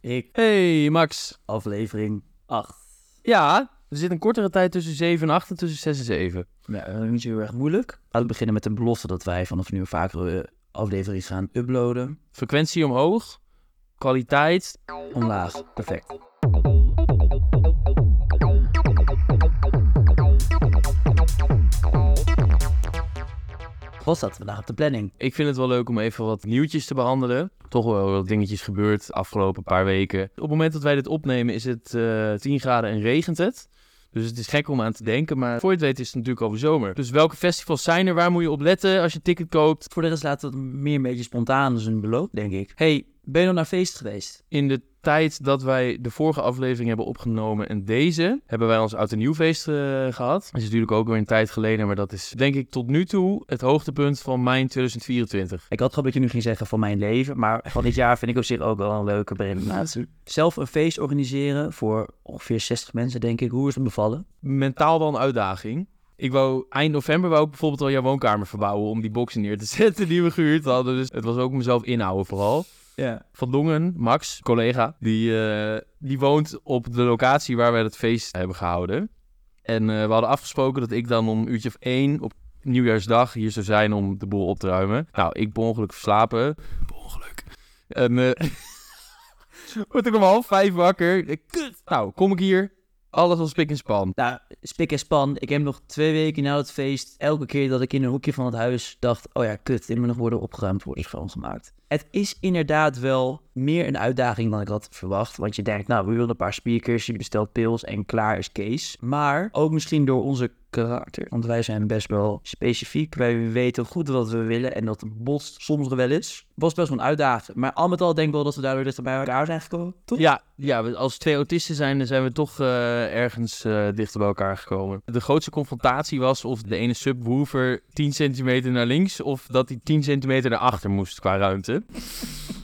Ik, Hey Max. aflevering 8. Ja, er zit een kortere tijd tussen 7 en 8 en tussen 6 en 7. Ja, dat is niet zo heel erg moeilijk. Laten we beginnen met een belofte dat wij vanaf nu vaker eh, afleveringen gaan uploaden. Frequentie omhoog, kwaliteit. Omlaag. Perfect. Wat staat er vandaag op de planning? Ik vind het wel leuk om even wat nieuwtjes te behandelen. Toch wel wat dingetjes gebeurd de afgelopen paar weken. Op het moment dat wij dit opnemen is het eh 10 graden en regent het. Dus het is gek om aan te denken, maar voor je het weet is het natuurlijk over zomer. Dus welke festivals zijn er? Waar moet je op letten als je een ticket koopt? Voor de rest we het meer een beetje spontaan als een beloop, denk ik. hey, ben je nog naar feest geweest? In de tijd dat wij de vorige aflevering hebben opgenomen en deze, hebben wij ons oud en nieuwfeest eh, gehad. Dat is natuurlijk ook weer een tijd geleden, maar dat is denk ik tot nu toe het hoogtepunt van mijn 2024. Ik had gehoopt dat je nu ging zeggen van mijn leven, maar van dit jaar vind ik op zich ook wel een leuke. Zelf een feest organiseren voor ongeveer 60 mensen, denk ik. Hoe is het bevallen? Mentaal wel een uitdaging. Ik wou eind november wou ik bijvoorbeeld al jouw woonkamer verbouwen om die boxen neer te zetten die we gehuurd hadden. Dus het was ook mezelf inhouden vooral. Ja. Van Dongen, Max, collega, die, eh, die woont op de locatie waar wij het feest hebben gehouden. En eh, we hadden afgesproken dat ik dan om een uurtje of één op nieuwjaarsdag hier zou zijn om de boel op te ruimen. Nou, ik per ongeluk verslapen. Per ongeluk. En eh word ik om half vijf wakker. Kut. Nou, kom ik hier. Alles als pik en span. Nou, spik en span. Ik heb nog twee weken na het feest, elke keer dat ik in een hoekje van het huis dacht, oh ja, kut, dit moet nog worden opgeruimd, worden schoongemaakt. Het is inderdaad wel meer een uitdaging dan ik had verwacht. Want je denkt, nou, we willen een paar speakers, je bestelt pils en klaar is Kees. Maar ook misschien door onze karakter. Want wij zijn best wel specifiek. Wij weten goed wat we willen en dat botst soms wel eens. Was best wel een uitdaging. Maar al met al denk ik wel dat we daardoor dichter bij elkaar zijn gekomen. Toch? Ja, ja, als twee autisten zijn, zijn we toch eh, ergens eh, dichter bij elkaar gekomen. De grootste confrontatie was of de ene subwoofer 10 centimeter naar links of dat hij 10 centimeter naar achter moest qua ruimte.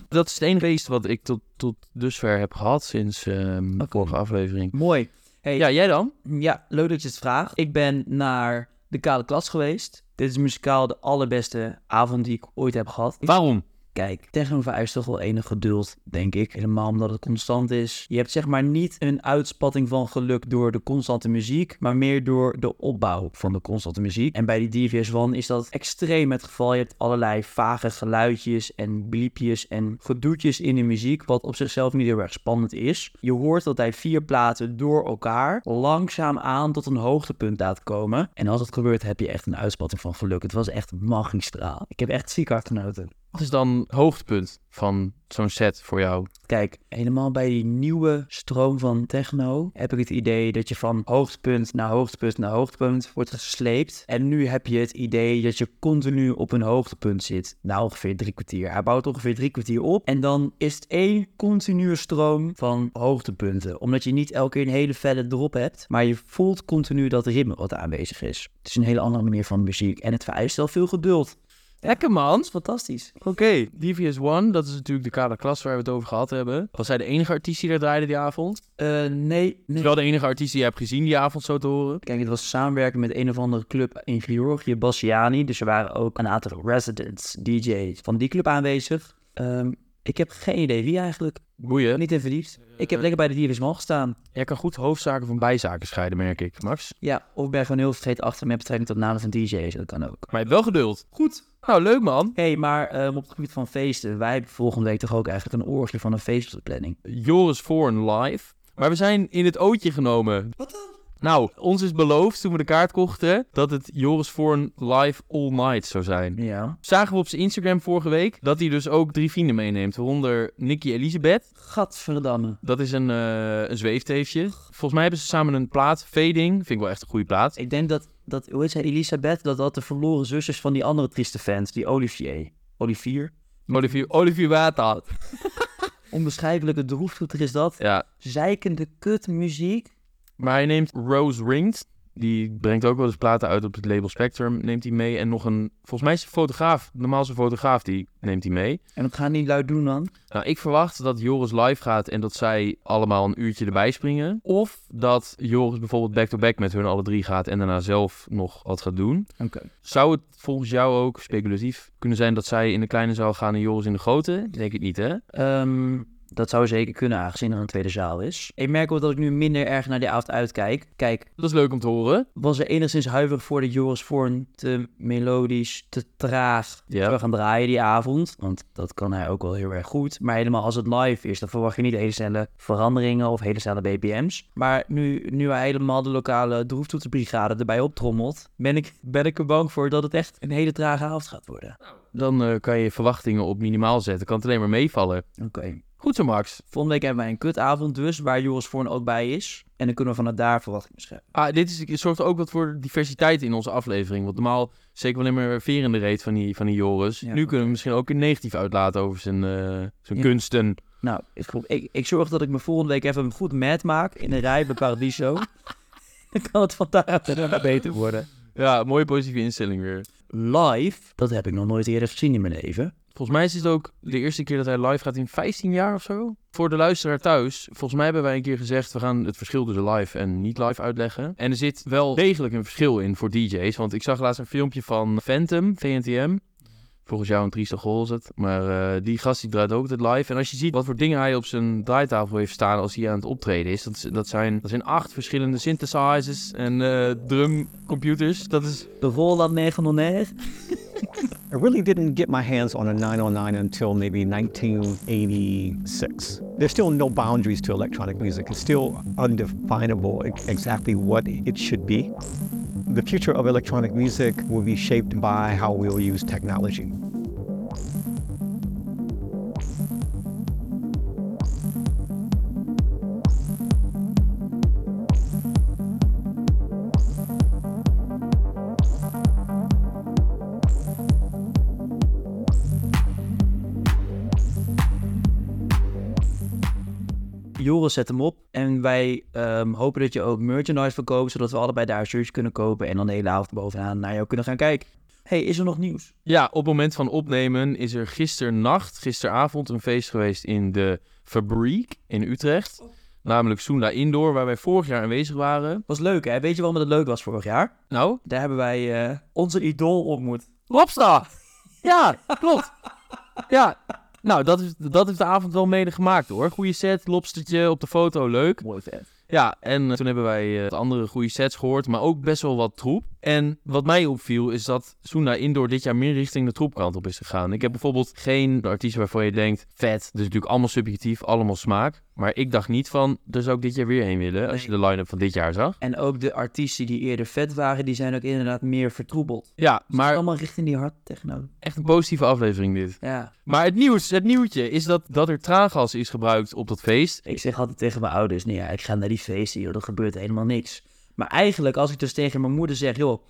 Dat is het enige feest wat ik tot, tot dusver heb gehad sinds ehm, de Oké. vorige aflevering. Mooi. Hey, Ja, jij dan? Ja, leuk dat je het vraagt. Ik ben naar de Kale Klas geweest. Dit is muzikaal de allerbeste avond die ik ooit heb gehad. Waarom? Kijk, techno vereist toch wel enig geduld, denk ik. Helemaal omdat het constant is. Je hebt zeg maar niet een uitspatting van geluk door de constante muziek, maar meer door de opbouw van de constante muziek. En bij die DVS One is dat extreem het geval. Je hebt allerlei vage geluidjes en bliepjes en gedoetjes in de muziek, wat op zichzelf niet heel erg spannend is. Je hoort dat hij vier platen door elkaar langzaam aan tot een hoogtepunt laat komen. En als het gebeurt, heb je echt een uitspatting van geluk. Het was echt magistraal. Ik heb echt ziek hard genoten. Wat is dan hoogtepunt van zo'n set voor jou? Kijk, helemaal bij die nieuwe stroom van techno heb ik het idee dat je van hoogtepunt naar hoogtepunt naar hoogtepunt wordt gesleept. En nu heb je het idee dat je continu op een hoogtepunt zit. Nou, ongeveer drie kwartier. Hij bouwt ongeveer drie kwartier op. En dan is het één continue stroom van hoogtepunten. Omdat je niet elke keer een hele felle drop hebt, maar je voelt continu dat ritme wat aanwezig is. Het is een hele andere manier van muziek en het vereist wel veel geduld. Lekker man. Fantastisch. Oké, DVS One, dat is natuurlijk de kale klas waar we het over gehad hebben. Was zij de enige artiest die daar draaide die avond? Eh, nee, nee. Wel de enige artiest die je hebt gezien die avond zo te horen. Kijk, het was samenwerken met een of andere club in Georgië, Bassiani. Dus er waren ook een aantal residents, DJ's van die club aanwezig. Ehm, ik heb geen idee wie eigenlijk. Boeien. Niet in verliefd. Ik heb lekker bij de Dieris Mal gestaan. Jij kan goed hoofdzaken van bijzaken scheiden, merk ik, Max. Ja, of ik ben gewoon heel vergeten achter met betrekking tot namen van DJ's. Dat kan ook. Maar je hebt wel geduld. Goed. Nou, leuk man. Hé, hey, maar ehm, op het gebied van feesten. Wij hebben volgende week toch ook eigenlijk een orgie van een feest op de planning. Joris Voorn live. Maar we zijn in het ootje genomen. Wat dan? Nou, ons is beloofd toen we de kaart kochten dat het Joris Voorn live all night zou zijn. Ja. Zagen we op zijn Instagram vorige week dat hij dus ook drie vrienden meeneemt. Waaronder Nicky Elisabeth. Gadverdamme. Dat is een, eh een zweefteefje. Volgens mij hebben ze samen een plaat. Fading. Vind ik wel echt een goede plaat. Ik denk dat, dat hoe heet zij, Elisabeth, dat dat de verloren zusjes van die andere trieste fans, die Olivier. Olivier? Olivier, Olivier Wata. Onbeschrijfelijke droeftoeter is dat. Ja, Zeikende kutmuziek. Maar hij neemt Rose Ringed. Die brengt ook wel eens platen uit op het label Spectrum. Neemt hij mee. En nog een, volgens mij is een fotograaf, normaal zijn fotograaf, die neemt hij mee. En wat gaan die lui doen dan? Nou, ik verwacht dat Joris live gaat en dat zij allemaal een uurtje erbij springen. Of dat Joris bijvoorbeeld back-to-back met hun alle drie gaat en daarna zelf nog wat gaat doen. Oké. Zou het volgens jou ook speculatief kunnen zijn dat zij in de kleine zaal gaan en Joris in de grote? Denk ik niet, hè? Ehm, Dat zou zeker kunnen, aangezien er een tweede zaal is. Ik merk ook dat ik nu minder erg naar die avond uitkijk. Kijk, Dat is leuk om te horen. was er enigszins huiverig voor de Joris Voorn te melodisch, te traag Ja. we gaan draaien die avond. Want dat kan hij ook wel heel erg goed. Maar helemaal als het live is, dan verwacht je niet hele snelle veranderingen of hele snelle BPM's. Maar nu, nu hij helemaal de lokale droeftoetenbrigade erbij optrommelt, ben ik, ben ik er bang voor dat het echt een hele trage avond gaat worden. Dan eh, kan je verwachtingen op minimaal zetten. Kan het alleen maar meevallen. Oké. Goed zo, Max. Volgende week hebben wij een kutavond dus, waar Joris Voorn ook bij is. En dan kunnen we vanuit daar verwachtingen scheppen. Ah, dit is, het zorgt ook wat voor diversiteit in onze aflevering. Want normaal zeker wel maar veer in de reet van die, van die Joris. Ja. nu kunnen we misschien ook een negatief uitlaten over zijn, eh, zijn Ja. kunsten. Nou, ik, ik, ik zorg dat ik me volgende week even goed mad maak in een rij bij Paradiso. dan kan het van daaruit en daarna beter worden. Ja, mooie positieve instelling weer. Live, dat heb ik nog nooit eerder gezien in mijn leven. Volgens mij is het ook de eerste keer dat hij live gaat in 15 jaar of zo. Voor de luisteraar thuis, volgens mij hebben wij een keer gezegd... we gaan het verschil tussen live en niet live uitleggen. En er zit wel degelijk een verschil in voor DJ's. Want ik zag laatst een filmpje van Phantom, VNTM. Volgens jou een trieste goal is het. Maar eh, die gast die draait ook altijd live. En als je ziet wat voor dingen hij op zijn draaitafel heeft staan als hij aan het optreden is. Dat, zijn, dat zijn acht verschillende synthesizers en eh, drumcomputers. Dat is... De Roland 909. I really didn't get my hands on a 909 until maybe 1986. There's still no boundaries to electronic music. It's still undefinable exactly what it should be. The future of electronic music will be shaped by how we'll use technology. Zet hem op. En wij ehm, hopen dat je ook merchandise verkoopt, zodat we allebei daar shirts kunnen kopen en dan de hele avond bovenaan naar jou kunnen gaan kijken. hey, is er nog nieuws? Ja, op het moment van opnemen is er gisternacht, gisteravond, een feest geweest in de Fabriek in Utrecht. Namelijk Soenda Indoor, waar wij vorig jaar aanwezig waren. Was leuk, hè? Weet je waarom het leuk was vorig jaar? Nou, Daar hebben wij eh, onze idool ontmoet. Lobster! Ja, klopt. Ja, nou, dat is, dat is de avond wel mede gemaakt hoor. Goeie set, lobstertje op de foto, leuk. Mooi vet. Ja, en eh, toen hebben wij eh, wat andere goede sets gehoord, maar ook best wel wat troep. En wat mij opviel is dat Soenda Indoor dit jaar meer richting de troepkant op is gegaan. Ik heb bijvoorbeeld geen artiesten waarvan je denkt, vet, dus natuurlijk allemaal subjectief, allemaal smaak. Maar ik dacht niet van, daar zou ik dit jaar weer heen willen, als je de line-up van dit jaar zag. En ook de artiesten die eerder vet waren, die zijn ook inderdaad meer vertroebeld. Ja, maar Allemaal richting die hard techno. echt een positieve aflevering dit. Ja. Maar het nieuws, het nieuwtje, is dat, dat er traangas is gebruikt op dat feest. Ik zeg altijd tegen mijn ouders, nee ja, ik ga naar die feesten, joh, er gebeurt helemaal niks. Maar eigenlijk, als ik dus tegen mijn moeder zeg, joh,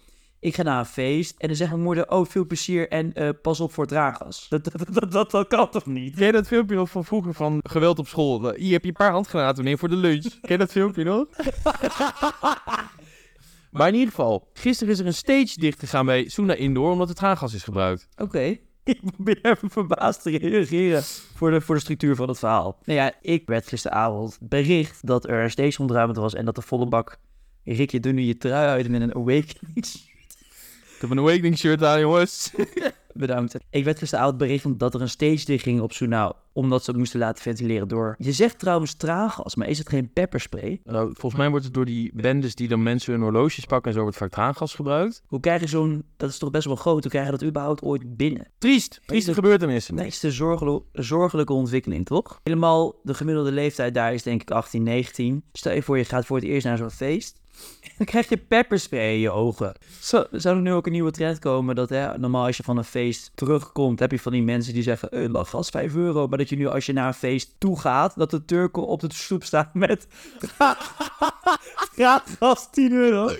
ik ga naar een feest. En dan zegt mijn moeder, oh, veel plezier en eh, pas op voor draaggas. Dat, dat, dat, dat, dat kan toch niet? Ken je dat filmpje nog van vroeger van geweld op school? Hier heb je een paar handgranaten neer voor de lunch. Ken je dat filmpje nog? maar in ieder geval, gisteren is er een stage dicht gegaan bij Suna Indoor omdat het traangas is gebruikt. Oké. Ik probeer even verbaasd te reageren voor de, voor de structuur van het verhaal. Nou ja, ik werd gisteravond bericht dat er een stage ontruimd was en dat de volle bak... Rick, je doet nu je trui uit in een awakening Ik heb een awakening shirt aan, jongens. Bedankt. Ik werd gisteravond bericht dat er een stage dicht ging op Soenau, omdat ze het moesten laten ventileren door... Je zegt trouwens traangas, maar is het geen pepperspray? Nou, volgens mij wordt het door die bendes die dan mensen hun horloges pakken en zo wordt vaak traangas gebruikt. Hoe krijg je zo'n... Dat is toch best wel groot, hoe krijg je dat überhaupt ooit binnen? Triest, trieste dat- gebeurtenissen. Nee, het is een zorgelo- zorgelijke ontwikkeling, toch? Helemaal de gemiddelde leeftijd daar is denk ik 18, 19. Stel je voor, je gaat voor het eerst naar zo'n feest. Dan krijg je pepperspray in je ogen. Zo, zou er nu ook een nieuwe trend komen dat hè, normaal als je van een feest terugkomt, heb je van die mensen die zeggen, eh, lachgas 5 euro. Maar dat je nu als je naar een feest toe gaat, dat de Turken op de stoep staan met gratis 10 euro.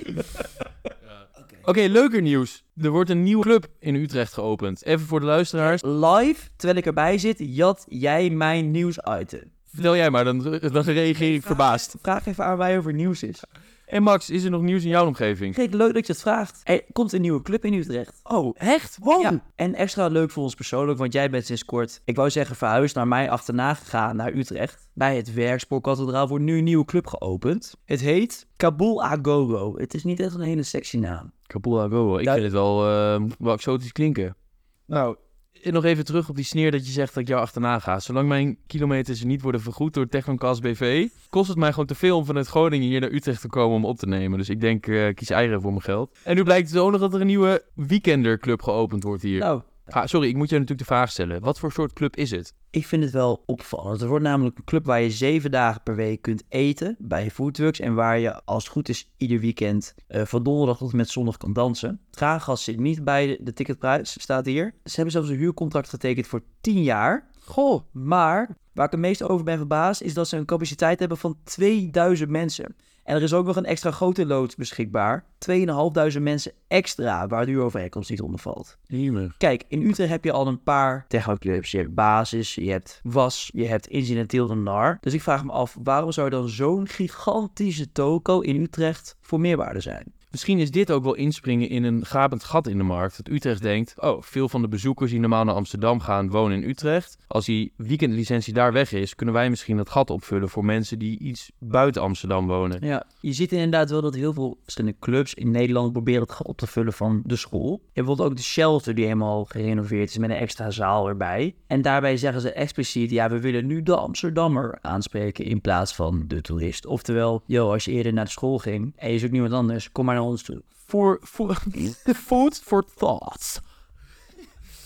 Oké, leuker nieuws. Er wordt een nieuwe club in Utrecht geopend. Even voor de luisteraars. Live, terwijl ik erbij zit, jat jij mijn nieuwsitem. Vertel jij maar, dan, dan reageer ik verbaasd. Vraag even aan mij of er nieuws is. En Max, is er nog nieuws in jouw omgeving? Kijk, leuk dat je het vraagt. Er komt een nieuwe club in Utrecht. Oh, echt? Wow. Ja, en extra leuk voor ons persoonlijk, want jij bent sinds kort, ik wou zeggen verhuisd naar mij achterna gegaan naar Utrecht. Bij het Werkspoorkathedraal wordt nu een nieuwe club geopend. Het heet Kabul Agogo. Het is niet echt een hele sexy naam. Kabul Agogo. Ik vind het wel, eh, wel exotisch klinken. Nou, nog even terug op die sneer dat je zegt dat ik jou achterna ga. Zolang mijn kilometers niet worden vergoed door Technoncast BV, kost het mij gewoon te veel om vanuit Groningen hier naar Utrecht te komen om op te nemen. Dus ik denk, eh, kies eigen voor mijn geld. En nu blijkt het ook nog dat er een nieuwe weekenderclub geopend wordt hier. Nou, Ah, sorry, ik moet je natuurlijk de vraag stellen. Wat voor soort club is het? ik vind het wel opvallend. Er wordt namelijk een club waar je zeven dagen per week kunt eten bij foodtrucks. En waar je, als het goed is, ieder weekend eh, van donderdag tot en met zondag kan dansen. Traangas zit niet bij de, de ticketprijs, staat hier. Ze hebben zelfs een huurcontract getekend voor 10 jaar. Goh, Maar waar ik het meest over ben verbaasd, is dat ze een capaciteit hebben van 2000 mensen. En er is ook nog een extra grote loods beschikbaar. 2500 mensen extra, waar de huurovereenkomst niet onder valt. Hiemer. Kijk, in Utrecht heb je al een paar technoclubs. Je hebt Basis, je hebt Was, je hebt Incidenteel de NAR. Dus ik vraag me af, waarom zou er dan zo'n gigantische toko in Utrecht voor meerwaarde zijn? Misschien is dit ook wel inspringen in een gapend gat in de markt. Dat Utrecht denkt, oh, veel van de bezoekers die normaal naar Amsterdam gaan, wonen in Utrecht. Als die weekendlicentie daar weg is, kunnen wij misschien dat gat opvullen voor mensen die iets buiten Amsterdam wonen. Ja, je ziet inderdaad wel dat heel veel verschillende clubs in Nederland proberen het gat op te vullen van de school. Je hebt bijvoorbeeld ook de Shelter die helemaal gerenoveerd is met een extra zaal erbij. En daarbij zeggen ze expliciet, ja, we willen nu de Amsterdammer aanspreken in plaats van de toerist. Oftewel, yo, als je eerder naar de school ging en je zoekt niemand anders, kom maar naar ons. Voor, voor food for thoughts.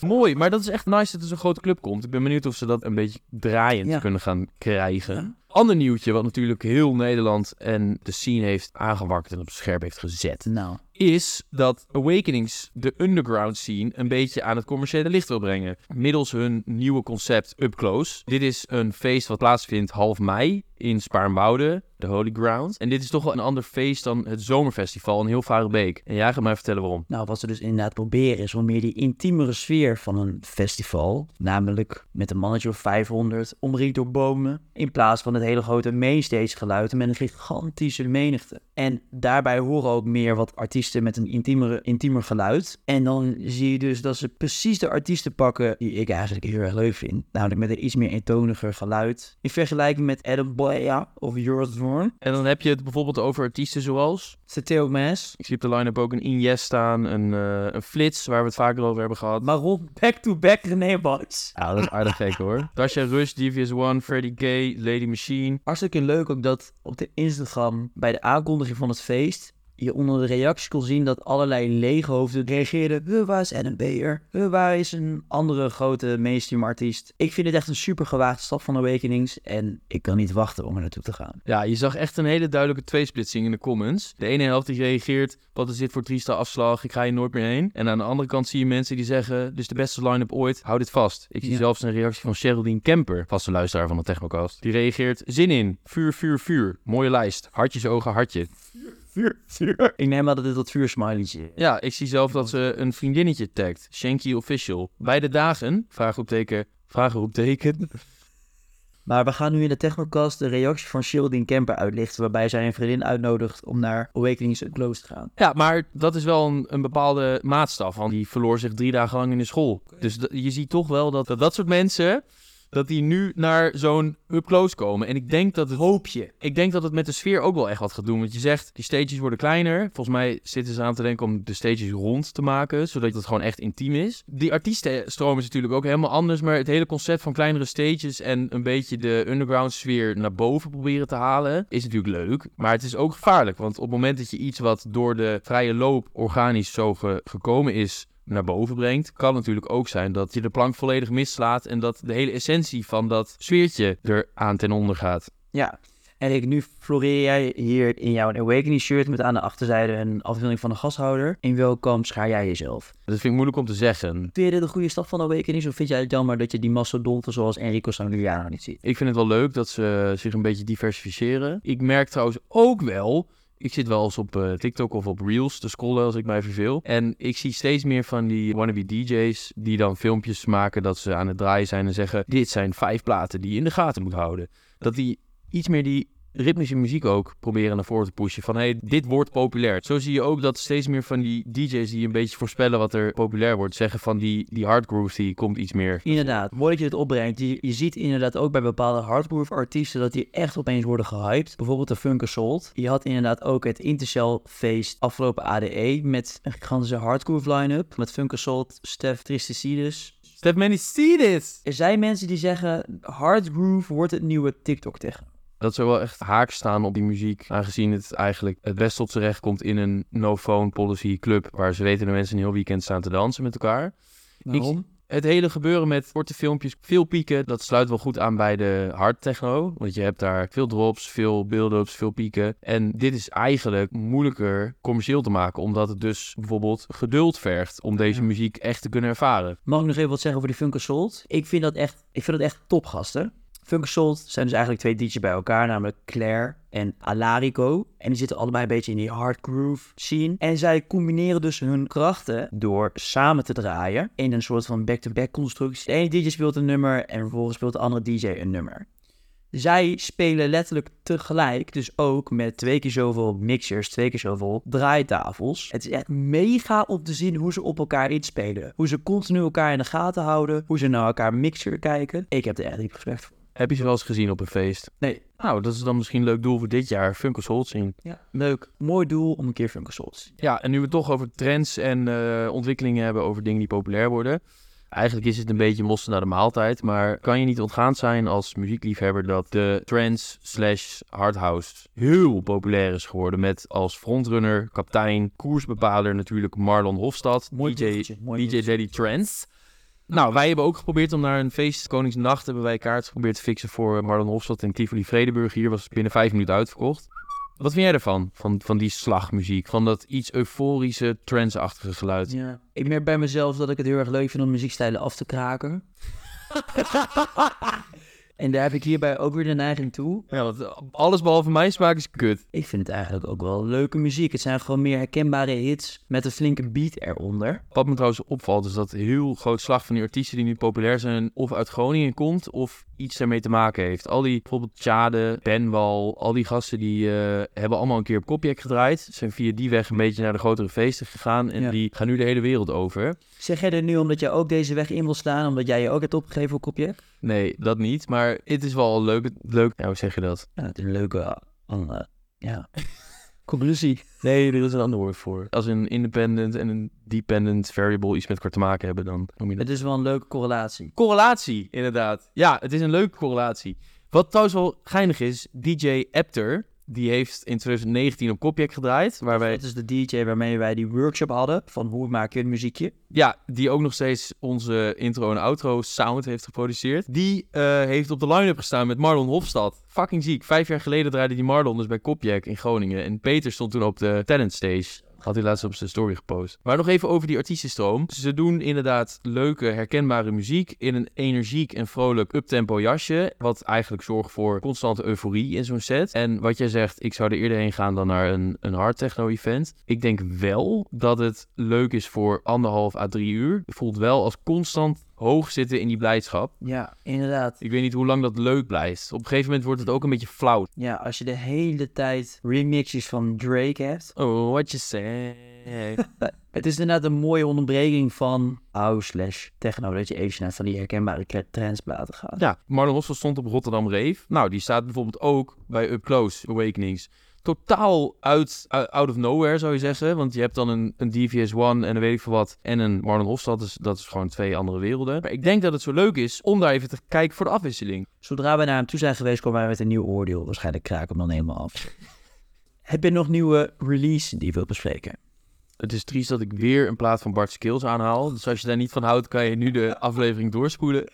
Mooi, maar dat is echt nice dat er zo'n grote club komt. Ik ben benieuwd of ze dat een beetje draaiend Ja. kunnen gaan krijgen. Ja. Ander nieuwtje, wat natuurlijk heel Nederland en de scene heeft aangewakkerd en op scherp heeft gezet, Nou, is dat Awakenings de underground scene een beetje aan het commerciële licht wil brengen. Middels hun nieuwe concept Up Close. Dit is een feest wat plaatsvindt half mei in Spaarnwoude, de Holy Ground. En dit is toch wel een ander feest dan het zomerfestival in heel Varenbeek. En jij gaat mij vertellen waarom. Nou, wat ze dus inderdaad proberen is om meer die intiemere sfeer van een festival, namelijk met een mannetje of 500, omringd door bomen, in plaats van het hele grote mainstage geluid met een gigantische menigte. En daarbij horen ook meer wat artiesten met een intiemere, intiemer geluid. En dan zie je dus dat ze precies de artiesten pakken die ik eigenlijk heel erg leuk vind, namelijk met een iets meer eentoniger geluid. In vergelijking met Adam Boya of Joris Thorn, En dan heb je het bijvoorbeeld over artiesten zoals... Theo Maas, Ik zie op de line-up ook een Injes staan, een, eh, een Flits, waar we het vaker over hebben gehad. Maron back-to-back René Box. Ja, dat is aardig gek hoor. Tasha Rush, Devious One, Freddie Gay, Lady Machine. Hartstikke leuk ook dat op de Instagram bij de aankondiging van het feest je onder de reacties kon zien dat allerlei leeghoofden reageerden. Huh, waar is Adam Beyer? Huh, waar is een andere grote mainstream artiest? Ik vind het echt een super gewaagde stap van Awakenings en ik kan niet wachten om er naartoe te gaan. Ja, je zag echt een hele duidelijke tweesplitsing in de comments. De ene helft die reageert, wat is dit voor trieste afslag, ik ga hier nooit meer heen. En aan de andere kant zie je mensen die zeggen, dit is de beste line-up ooit, hou dit vast. Ik zie Ja. zelfs een reactie van Geraldine Kemper, vaste luisteraar van de Technocast. Die reageert, zin in, vuur, vuur, vuur, mooie lijst, hartjes, ogen, hartje. Vuur, vuur. Ik neem aan dat dit dat vuursmileytje is. Ja, ik zie zelf dat ze een vriendinnetje tagt, Shanky Official. Beide dagen, vraagroepteken, vragenroepteken. Maar we gaan nu in de Technocast de reactie van Geraldine Kemper uitlichten, waarbij zij een vriendin uitnodigt om naar Awakenings Close te gaan. Ja, maar dat is wel een, een bepaalde maatstaf. Want die verloor zich drie dagen lang in de school. Dus je ziet toch wel dat, dat dat soort mensen... dat die nu naar zo'n up-close komen. En ik denk dat het... Hoopje. Ik denk dat het met de sfeer ook wel echt wat gaat doen. Want je zegt, die stages worden kleiner. Volgens mij zitten ze aan te denken om de stages rond te maken. Zodat het gewoon echt intiem is. Die artiestenstroom is natuurlijk ook helemaal anders. Maar het hele concept van kleinere stages en een beetje de underground sfeer naar boven proberen te halen. Is natuurlijk leuk. Maar het is ook gevaarlijk. Want op het moment dat je iets wat door de vrije loop organisch zo ge- gekomen is naar boven brengt, kan natuurlijk ook zijn dat je de plank volledig mislaat en dat de hele essentie van dat sfeertje er aan ten onder gaat. Ja. En ik, nu floreer jij hier in jouw Awakening shirt met aan de achterzijde een afbeelding van de gashouder. In welk kamp schaar jij jezelf? Dat vind ik moeilijk om te zeggen. Vind je dit een goede stap van Awakenings of vind jij het jammer dat je die mastodonten zoals Enrico Sangliano niet ziet? Ik vind het wel leuk dat ze zich een beetje diversificeren. Ik merk trouwens ook wel. Ik zit wel eens op eh, TikTok of op Reels te scrollen als ik mij verveel. En ik zie steeds meer van die wannabe DJ's die dan filmpjes maken dat ze aan het draaien zijn en zeggen: Dit zijn vijf platen die je in de gaten moet houden. Dat die iets meer die ritmische muziek ook proberen naar voren te pushen. Van hey, dit wordt populair. Zo zie je ook dat steeds meer van die DJ's die een beetje voorspellen wat er populair wordt, zeggen van die, die hardgroove die komt iets meer. Inderdaad, mooi dat je het opbrengt. Je, je ziet inderdaad ook bij bepaalde hardgroove artiesten dat die echt opeens worden gehyped. Bijvoorbeeld de Funkasold. Je had inderdaad ook het Intercell feest afgelopen ADE met een gigantische hardgroove line-up. Met Funkasold, Stef Tristicidus. Stef Manicidis! Er zijn mensen die zeggen hardgroove wordt het nieuwe TikTok tegen. Dat zou wel echt haak staan op die muziek. Aangezien het eigenlijk het best tot z'n recht komt in een no-phone policy club. Waar ze weten de mensen een heel weekend staan te dansen met elkaar. Waarom? Het hele gebeuren met korte filmpjes, veel pieken, dat sluit wel goed aan bij de hard techno. Want je hebt daar veel drops, veel build-ups, veel pieken. En dit is eigenlijk moeilijker commercieel te maken, omdat het dus bijvoorbeeld geduld vergt om deze muziek echt te kunnen ervaren. Mag ik nog even wat zeggen over die Funkasold? Ik vind dat echt, ik vind dat echt topgasten. Funkasold zijn dus eigenlijk twee DJ's bij elkaar, namelijk Claire en Alarico. En die zitten allebei een beetje in die hard groove scene. En zij combineren dus hun krachten door samen te draaien in een soort van back-to-back constructie. Ene DJ speelt een nummer en vervolgens speelt de andere DJ een nummer. Zij spelen letterlijk tegelijk, dus ook met twee keer zoveel mixers, twee keer zoveel draaitafels. Het is echt mega om te zien hoe ze op elkaar inspelen. Hoe ze continu elkaar in de gaten houden, hoe ze naar elkaar mixer kijken. Ik heb er echt diep respect voor. Heb je ze wel eens gezien op een feest? Nee. Nou, dat is dan misschien een leuk doel voor dit jaar. Funkos Hold zien. Ja, leuk. Mooi doel om een keer te zien. Ja, en nu we het toch over trends en eh, ontwikkelingen hebben over dingen die populair worden. Eigenlijk is het een beetje mossen naar de maaltijd, maar kan je niet ontgaan zijn als muziekliefhebber dat de trance slash hardhouse heel populair is geworden met als frontrunner, kaptein, koersbepaler natuurlijk Marlon Hofstad, Mooi DJ, DJ Daddy Trance. Nou, wij hebben ook geprobeerd om naar een feest, Koningsnacht, hebben wij kaart geprobeerd te fixen voor Marlon Hofstad in Tivoli Vredeburg. Hier was het binnen vijf minuten uitverkocht. Wat vind jij ervan? Van, van die slagmuziek? Van dat iets euforische, trance-achtige geluid? Ja. Ik merk bij mezelf dat ik het heel erg leuk vind om muziekstijlen af te kraken. en daar heb ik hierbij ook weer de neiging toe. Ja, want alles behalve mijn smaak is kut. Ik vind het eigenlijk ook wel leuke muziek. Het zijn gewoon meer herkenbare hits met een flinke beat eronder. Wat me trouwens opvalt is dat heel groot slag van die artiesten die nu populair zijn... of uit Groningen komt of iets ermee te maken heeft. Al die, bijvoorbeeld Tjade, Benwal, al die gasten die eh, hebben allemaal een keer op Kopjek gedraaid. Zijn via die weg een beetje naar de grotere feesten gegaan. En Ja. die gaan nu de hele wereld over. Zeg jij er nu omdat jij ook deze weg in wil slaan, omdat jij je ook hebt opgegeven op kopje? Nee, dat niet. Maar het is wel leuk. leuk ja, hoe zeg je dat? Ja, het is een leuke, uh, ja, conclusie. Nee, er is een ander woord voor. Als een independent en een dependent variable iets met elkaar te maken hebben, dan noem je dat. Het is wel een leuke correlatie. Correlatie, inderdaad. Ja, het is een leuke correlatie. Wat trouwens wel geinig is, DJ Apter, die heeft in 2019 op Kopjek gedraaid, Dat is de DJ waarmee wij die workshop hadden van hoe maak je een muziekje. ja, die ook nog steeds onze intro en outro sound heeft geproduceerd. Die eh, heeft op de line-up gestaan met Marlon Hofstad. Fucking ziek. Vijf jaar geleden draaide die Marlon dus bij Kopjek in Groningen. En Peter stond toen op de talent stage. Had hij laatst op zijn story gepost. Maar nog even over die artiestenstroom. Ze doen inderdaad leuke, herkenbare muziek in een energiek en vrolijk uptempo jasje. Wat eigenlijk zorgt voor constante euforie in zo'n set. En wat jij zegt, ik zou er eerder heen gaan dan naar een, een hard techno event. Ik denk wel dat het leuk is voor anderhalf à drie uur. Het voelt wel als constant hoog zitten in die blijdschap. Ja, inderdaad. Ik weet niet hoe lang dat leuk blijft. Op een gegeven moment wordt het ook een beetje flauw. Ja, als je de hele tijd remixes van Drake hebt. Oh, what you say. Het is inderdaad een mooie onderbreking van house slash techno. Dat je even naar van die herkenbare trendsplaten gaat. Ja, Marlon Hostel stond op Rotterdam Rave. Nou, die staat bijvoorbeeld ook bij Up Close Awakenings. Totaal uit, out of nowhere zou je zeggen. Want je hebt dan een, een DVS One en weet ik veel wat. En een Marlon Hofstad. Dus dat is gewoon twee andere werelden. Maar ik denk dat het zo leuk is om daar even te kijken voor de afwisseling. Zodra wij naar hem toe zijn geweest, komen wij met een nieuw oordeel. Waarschijnlijk kraak hem dan helemaal af. Heb je nog nieuwe release die je wilt bespreken? Het is triest dat ik weer een plaat van Bart Skills aanhaal. Dus als je daar niet van houdt, kan je nu de aflevering doorspoelen.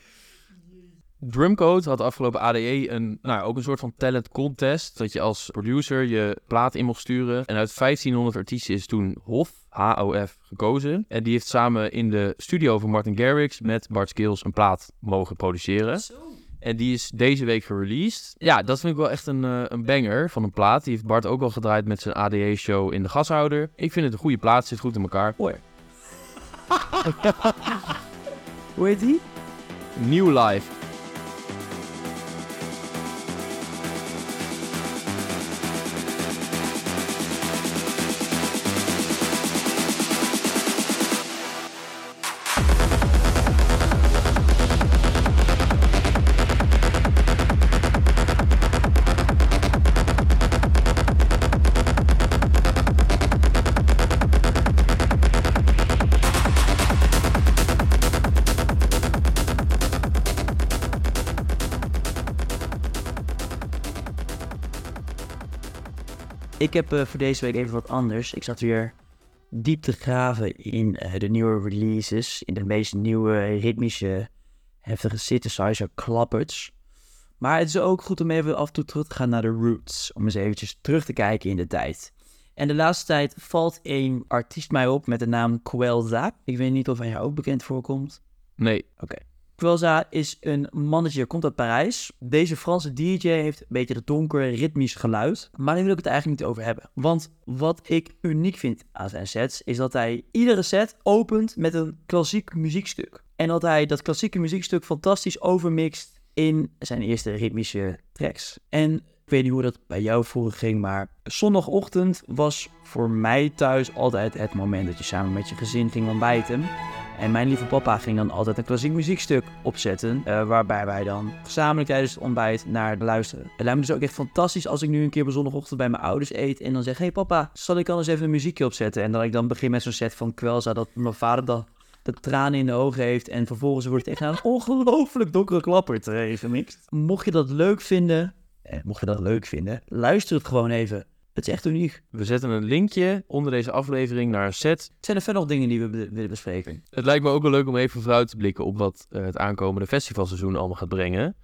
Drumcode had afgelopen ADE een, nou, ook een soort van talent contest. Dat je als producer je plaat in mocht sturen. En uit 1500 artiesten is toen Hof, H-O-F, gekozen. En die heeft samen in de studio van Martin Garrix met Bart Skills een plaat mogen produceren. En die is deze week gereleased. Ja, dat vind ik wel echt een, eh, een banger van een plaat. Die heeft Bart ook al gedraaid met zijn ADE-show in de gashouder. Ik vind het een goede plaat, zit goed in elkaar. Hoor. Hoe heet die? New Life. Heb eh, voor deze week even wat anders. Ik zat weer diep te graven in eh, de nieuwe releases, in de meest nieuwe ritmische, heftige synthesizer klappers. Maar het is ook goed om even af en toe terug te gaan naar de roots, om eens eventjes terug te kijken in de tijd. En de laatste tijd valt een artiest mij op met de naam Kwelza. Ik weet niet of hij jou ook bekend voorkomt. Nee. Kwelza is een mannetje, komt uit Parijs. Deze Franse DJ heeft een beetje het donkere, ritmisch geluid. Maar daar wil ik het eigenlijk niet over hebben. Want wat ik uniek vind aan zijn sets, is dat hij iedere set opent met een klassiek muziekstuk. En dat hij dat klassieke muziekstuk fantastisch overmixt in zijn eerste ritmische tracks. En ik weet niet hoe dat bij jou vroeger ging, maar zondagochtend was voor mij thuis altijd het moment dat je samen met je gezin ging ontbijten. En mijn lieve papa ging dan altijd een klassiek muziekstuk opzetten, eh, waarbij wij dan gezamenlijk tijdens het ontbijt naar luisteren. Het lijkt me dus ook echt fantastisch als ik nu een keer op zondagochtend bij mijn ouders eet en dan zeg, hey papa, zal ik anders even een muziekje opzetten? En dat ik dan begin met zo'n set van Kwelza, dat mijn vader dan de tranen in de ogen heeft en vervolgens wordt het echt een ongelooflijk donkere klapper gemixt. Mocht je dat leuk vinden, eh, mocht je dat leuk vinden, luister het gewoon even. Het is echt uniek. We zetten een linkje onder deze aflevering naar een set. Zijn er verder nog dingen die we be- willen bespreken? Het lijkt me ook wel leuk om even vooruit te blikken op wat eh, het aankomende festivalseizoen allemaal gaat brengen.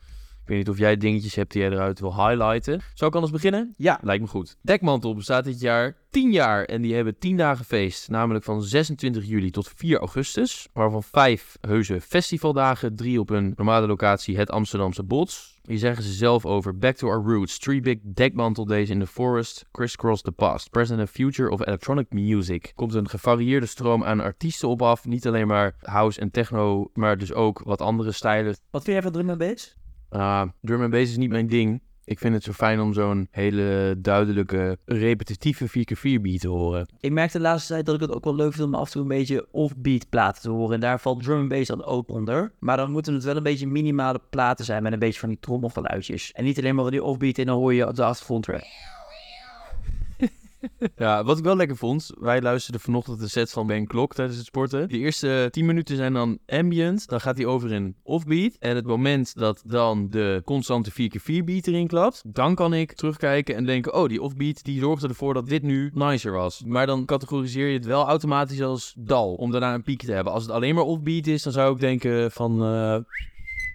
Ik weet niet of jij dingetjes hebt die jij eruit wil highlighten. Zou ik anders beginnen? Ja. Lijkt me goed. Dekmantel bestaat dit jaar 10 jaar en die hebben 10 dagen feest. Namelijk van 26 juli tot 4 augustus. Waarvan 5 heuse festivaldagen, 3 op een normale locatie, het Amsterdamse Bots. Hier zeggen ze zelf over Back to Our Roots, Three Big Dekmantel Days in the Forest, Crisscross the Past, Present and Future of Electronic Music. Komt een gevarieerde stroom aan artiesten op af. Niet alleen maar house en techno, maar dus ook wat andere stijlen. Wat vind jij van drum and bass? Ah, drum and bass is niet mijn ding. Ik vind het zo fijn om zo'n hele duidelijke, repetitieve 4x4 beat te horen. Ik merkte de laatste tijd dat ik het ook wel leuk vind om af en toe een beetje offbeat platen te horen. En daar valt drum and bass dan ook onder. Maar dan moeten het wel een beetje minimale platen zijn met een beetje van die trommelgeluidjes. En niet alleen maar die offbeat en dan hoor je op de achtergrond. Ja, wat ik wel lekker vond, wij luisterden vanochtend de set van Ben Klok tijdens het sporten. De eerste 10 minuten zijn dan ambient, dan gaat hij over in offbeat. En het moment dat dan de constante 4x4 beat erin klapt, dan kan ik terugkijken en denken, oh, die offbeat die zorgde ervoor dat dit nu nicer was. Maar dan categoriseer je het wel automatisch als dal, om daarna een piek te hebben. Als het alleen maar offbeat is, dan zou ik denken van, eh,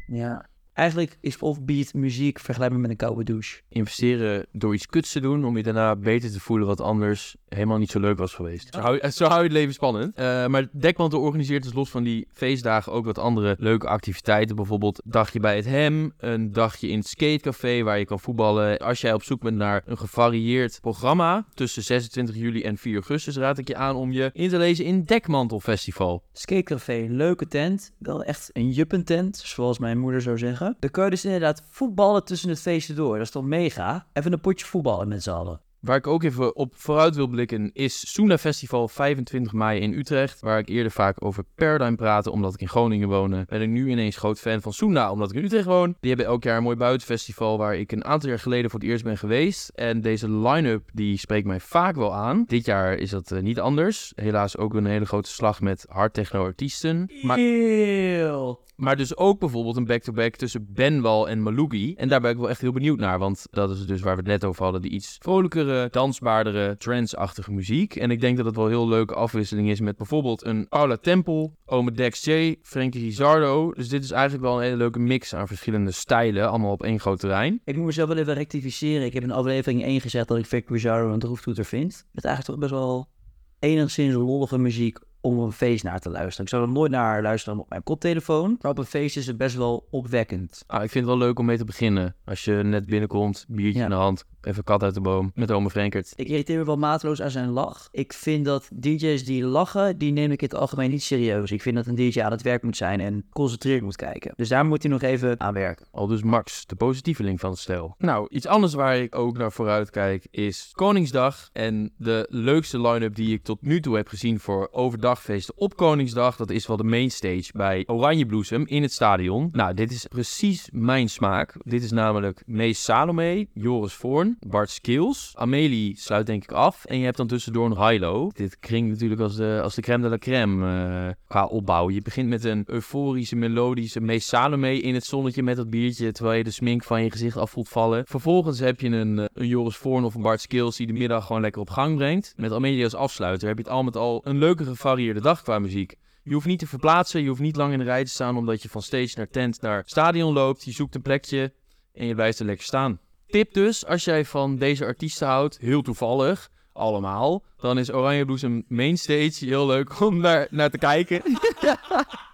Ja. Eigenlijk is offbeat muziek vergelijkbaar met een koude douche. investeren door iets kuts te doen, om je daarna beter te voelen wat anders helemaal niet zo leuk was geweest. Zo hou, je- zo hou je het leven spannend. Eh, maar Dekmantel organiseert dus los van die feestdagen ook wat andere leuke activiteiten. Bijvoorbeeld een dagje bij het Hem, een dagje in het skatecafé waar je kan voetballen. Als jij op zoek bent naar een gevarieerd programma tussen 26 juli en 4 augustus, raad ik je aan om je in te lezen in Dekmantel Festival. Skatecafé, leuke tent. Wel echt een juppentent, zoals mijn moeder zou zeggen. Dan kun dus inderdaad voetballen tussen het feesten door. Dat is toch mega? Even een potje voetballen met z'n allen. Waar ik ook even op vooruit wil blikken is Soena Festival 25 mei in Utrecht. Waar ik eerder vaak over Paradigm praatte omdat ik in Groningen woonde. Ben ik nu ineens groot fan van Soena omdat ik in Utrecht woon. Die hebben elk jaar een mooi buitenfestival waar ik een aantal jaar geleden voor het eerst ben geweest. En deze line-up die spreekt mij vaak wel aan. Dit jaar is dat eh, niet anders. Helaas ook een hele grote slag met hardtechno artiesten. Maar Heel. maar dus ook bijvoorbeeld een back-to-back tussen Benwal en Malugi. En daar ben ik wel echt heel benieuwd naar. Want dat is dus waar we het net over hadden. Die iets vrolijkere, dansbaardere, trance-achtige muziek. En ik denk dat het wel een heel leuke afwisseling is met bijvoorbeeld een Paula Temple, Ome Dex J, Frankie Rizardo. Dus dit is eigenlijk wel een hele leuke mix aan verschillende stijlen. Allemaal op één groot terrein. Ik moet mezelf wel even rectificeren. Ik heb in aflevering 1 gezegd dat ik Vic Pizarro een droeftoeter vind. Het is eigenlijk toch best wel enigszins lollige muziek om op een feest naar te luisteren. Ik zou er nooit naar luisteren op mijn koptelefoon. Maar op een feest is het best wel opwekkend. Ah, ik vind het wel leuk om mee te beginnen. Als je net binnenkomt, biertje Ja. in de hand, even kat uit de boom met Ome Frankert. Ik irriteer me wel mateloos aan zijn lach. Ik vind dat DJ's die lachen, die neem ik in het algemeen niet serieus. Ik vind dat een DJ aan het werk moet zijn en geconcentreerd moet kijken. Dus daar moet hij nog even aan werken. Al dus Max, de positieveling van het stel. Nou, iets anders waar ik ook naar vooruit kijk is Koningsdag. En de leukste line-up die ik tot nu toe heb gezien voor overdagfeesten op Koningsdag, dat is wel de mainstage bij Oranje Bloesem in het stadion. Nou, dit is precies mijn smaak. Dit is namelijk Mees Salome, Joris Voorn, Bart Skills. Amelie sluit denk ik af. En je hebt dan tussendoor nog Hilo. Dit klinkt natuurlijk als de, als de crème de la crème uh, qua opbouw. Je begint met een euforische, melodische Mees Salome in het zonnetje met dat biertje... terwijl je de smink van je gezicht af voelt vallen. Vervolgens heb je een, uh, een Joris Vorn of een Bart Skills die de middag gewoon lekker op gang brengt. Met Amelie als afsluiter heb je het al met al een leuke gevarieerde dag qua muziek. Je hoeft niet te verplaatsen, je hoeft niet lang in de rij te staan omdat je van stage naar tent naar stadion loopt. Je zoekt een plekje en je blijft er lekker staan. Tip dus, als jij van deze artiesten houdt, heel toevallig, allemaal, dan is Oranje Bloesem Mainstage heel leuk om naar, naar te kijken.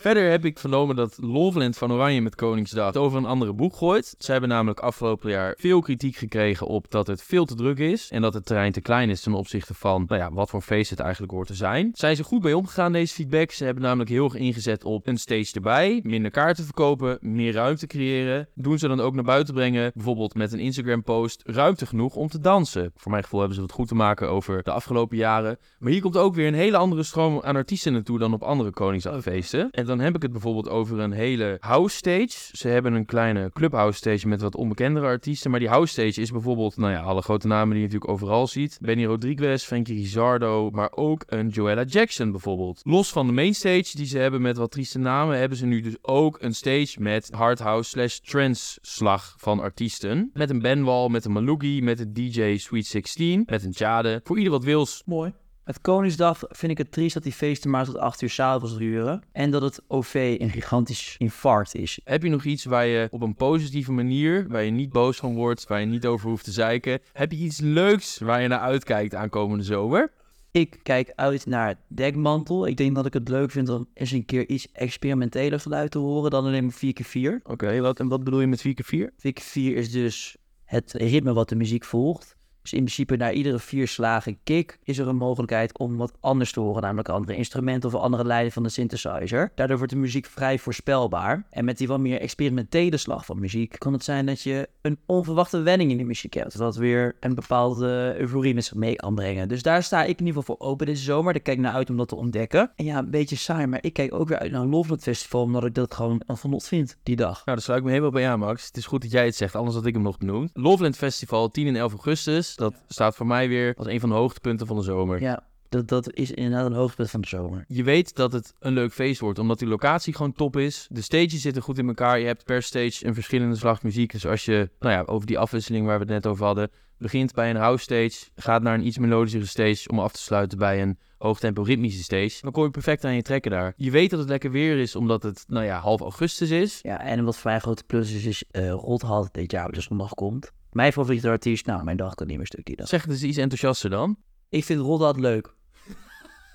Verder heb ik vernomen dat Loveland van Oranje met Koningsdag over een andere boek gooit. Ze hebben namelijk afgelopen jaar veel kritiek gekregen op dat het veel te druk is. En dat het terrein te klein is ten opzichte van nou ja, wat voor feest het eigenlijk hoort te zijn. Zijn ze goed bij omgegaan, deze feedback. Ze hebben namelijk heel erg ingezet op een stage erbij. Minder kaarten verkopen, meer ruimte creëren. Doen ze dan ook naar buiten brengen, bijvoorbeeld met een Instagram post, ruimte genoeg om te dansen. Voor mijn gevoel hebben ze wat goed te maken over de afgelopen jaren. Maar hier komt ook weer een hele andere stroom aan artiesten naartoe dan op andere Koningsdagfeesten. En dan heb ik het bijvoorbeeld over een hele house stage. Ze hebben een kleine clubhouse stage met wat onbekendere artiesten. Maar die house stage is bijvoorbeeld, nou ja, alle grote namen die je natuurlijk overal ziet. Benny Rodriguez, Frankie Rizardo, maar ook een Joella Jackson bijvoorbeeld. Los van de main stage die ze hebben met wat trieste namen, hebben ze nu dus ook een stage met hardhouse slash trance slag van artiesten. Met een Benwall, met een Malugi, met een DJ Sweet 16, met een Jade. Voor ieder wat wils. Mooi. Met Koningsdag vind ik het triest dat die feesten maar tot 8 uur s'avonds duren. En dat het OV een gigantisch infarct is. Heb je nog iets waar je op een positieve manier, waar je niet boos van wordt, waar je niet over hoeft te zeiken, heb je iets leuks waar je naar uitkijkt aankomende zomer? Ik kijk uit naar Dekmantel. Ik denk dat ik het leuk vind om eens een keer iets experimenteler geluid te horen dan alleen maar 4x4. Oké, wat, en wat bedoel je met 4x4? 4x4 is dus het ritme wat de muziek volgt. Dus in principe na iedere vier slagen kick is er een mogelijkheid om wat anders te horen, namelijk andere instrumenten of andere leiding van de synthesizer. Daardoor wordt de muziek vrij voorspelbaar. En met die wat meer experimentele slag van muziek kan het zijn dat je een onverwachte wending in de muziek hebt, dat weer een bepaalde euforie met mee kan brengen. Dus daar sta ik in ieder geval voor open deze zomer. Daar kijk ik naar uit om dat te ontdekken. En ja, een beetje saai, maar ik kijk ook weer uit naar een Loveland Festival, omdat ik dat gewoon een genot vind, die dag. Nou, daar sluit ik me helemaal bij aan, Max. Het is goed dat jij het zegt, anders had ik hem nog benoemd. Loveland Festival, 10 en 11 augustus. Dat staat voor mij weer als een van de hoogtepunten van de zomer. Ja, dat, dat is inderdaad een hoogtepunt van de zomer. Je weet dat het een leuk feest wordt, omdat die locatie gewoon top is. De stages zitten goed in elkaar. Je hebt per stage een verschillende slag muziek. Dus als je, nou ja, over die afwisseling waar we het net over hadden, begint bij een house stage, gaat naar een iets melodischere stage om af te sluiten bij een hoogtempo ritmische stage. Dan kom je perfect aan je trekken daar. Je weet dat het lekker weer is, omdat het, nou ja, half augustus is. Ja, en wat voor mij grote plus is, is uh, Rothal dit jaar de zondag komt. Mijn favoriete artiest, nou, mijn dag kan niet meer stuk die dag. Zeg het eens iets enthousiaster dan. Ik vind Rothal leuk.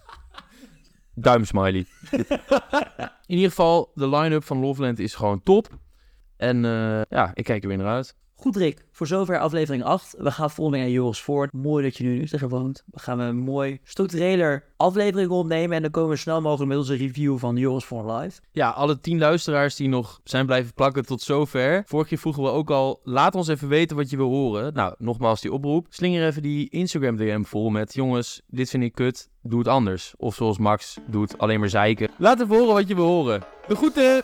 Duimsmiley. In ieder geval, de line-up van Loveland is gewoon top. En uh, ja, ik kijk er weer naar uit. Goed Rick, voor zover aflevering 8. We gaan volgende week naar Joris Voort. Mooi dat je nu in Utrecht woont. We gaan een mooi structureler aflevering opnemen. En dan komen we snel mogelijk met onze review van Joris Voort Live. Ja, alle tien luisteraars die nog zijn blijven plakken tot zover. Vorige keer vroegen we ook al, laat ons even weten wat je wil horen. Nou, nogmaals die oproep. Slinger even die Instagram DM vol met, jongens, dit vind ik kut. Doe het anders. Of zoals Max doet, alleen maar zeiken. Laat even horen wat je wil horen. De groeten!